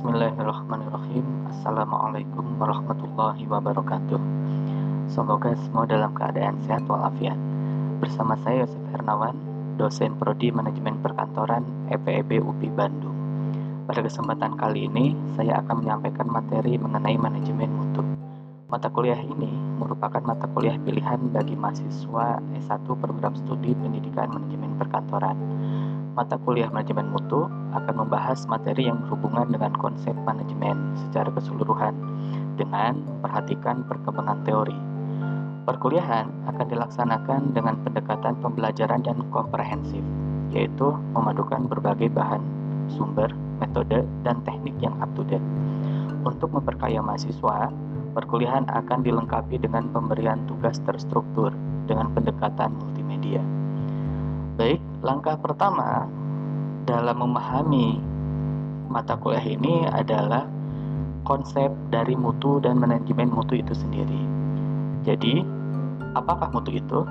Bismillahirrahmanirrahim. Assalamualaikum warahmatullahi wabarakatuh. Semoga semua dalam keadaan sehat walafiat. Bersama saya Yosef Hernawan Dosen Prodi Manajemen Perkantoran EPEB UPI Bandung. Pada kesempatan kali ini Saya akan menyampaikan materi mengenai manajemen mutu. Mata kuliah ini merupakan mata kuliah pilihan bagi mahasiswa S1 program studi pendidikan manajemen perkantoran Mata kuliah manajemen mutu akan membahas materi yang berhubungan dengan konsep manajemen secara keseluruhan dengan memperhatikan perkembangan teori. Perkuliahan akan dilaksanakan dengan pendekatan pembelajaran dan komprehensif, yaitu memadukan berbagai bahan, sumber, metode, dan teknik yang up to date. Untuk memperkaya mahasiswa, perkuliahan akan dilengkapi dengan pemberian tugas terstruktur dengan pendekatan multimedia. Baik, langkah pertama dalam memahami mata kuliah ini adalah konsep dari mutu dan manajemen mutu itu sendiri. Jadi, apakah mutu itu?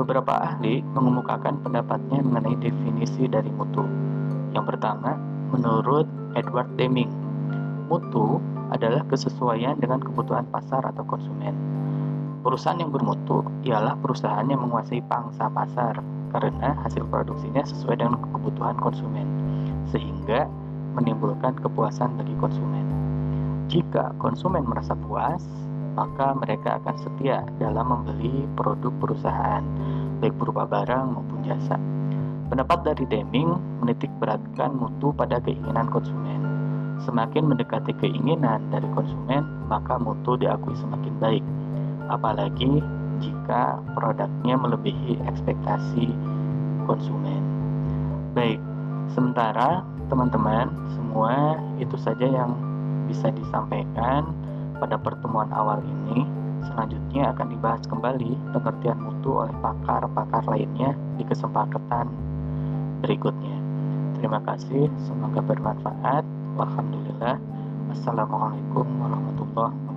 Beberapa ahli mengemukakan pendapatnya mengenai definisi dari mutu. Yang pertama, menurut Edward Deming, mutu adalah kesesuaian dengan kebutuhan pasar atau konsumen. Perusahaan yang bermutu ialah perusahaan yang menguasai pangsa pasar karena hasil produksinya sesuai dengan kebutuhan konsumen, sehingga menimbulkan kepuasan bagi konsumen. Jika konsumen merasa puas, maka mereka akan setia dalam membeli produk perusahaan, baik berupa barang maupun jasa. Pendapat dari Deming menitik beratkan mutu pada keinginan konsumen. Semakin mendekati keinginan dari konsumen, maka mutu diakui semakin baik. Apalagi jika produknya melebihi ekspektasi konsumen. Baik, sementara teman-teman semua itu saja yang bisa disampaikan pada pertemuan awal ini. Selanjutnya akan dibahas kembali pengertian mutu oleh pakar-pakar lainnya di kesempatan berikutnya. Terima kasih, semoga bermanfaat. Alhamdulillah. Assalamualaikum warahmatullahi wabarakatuh.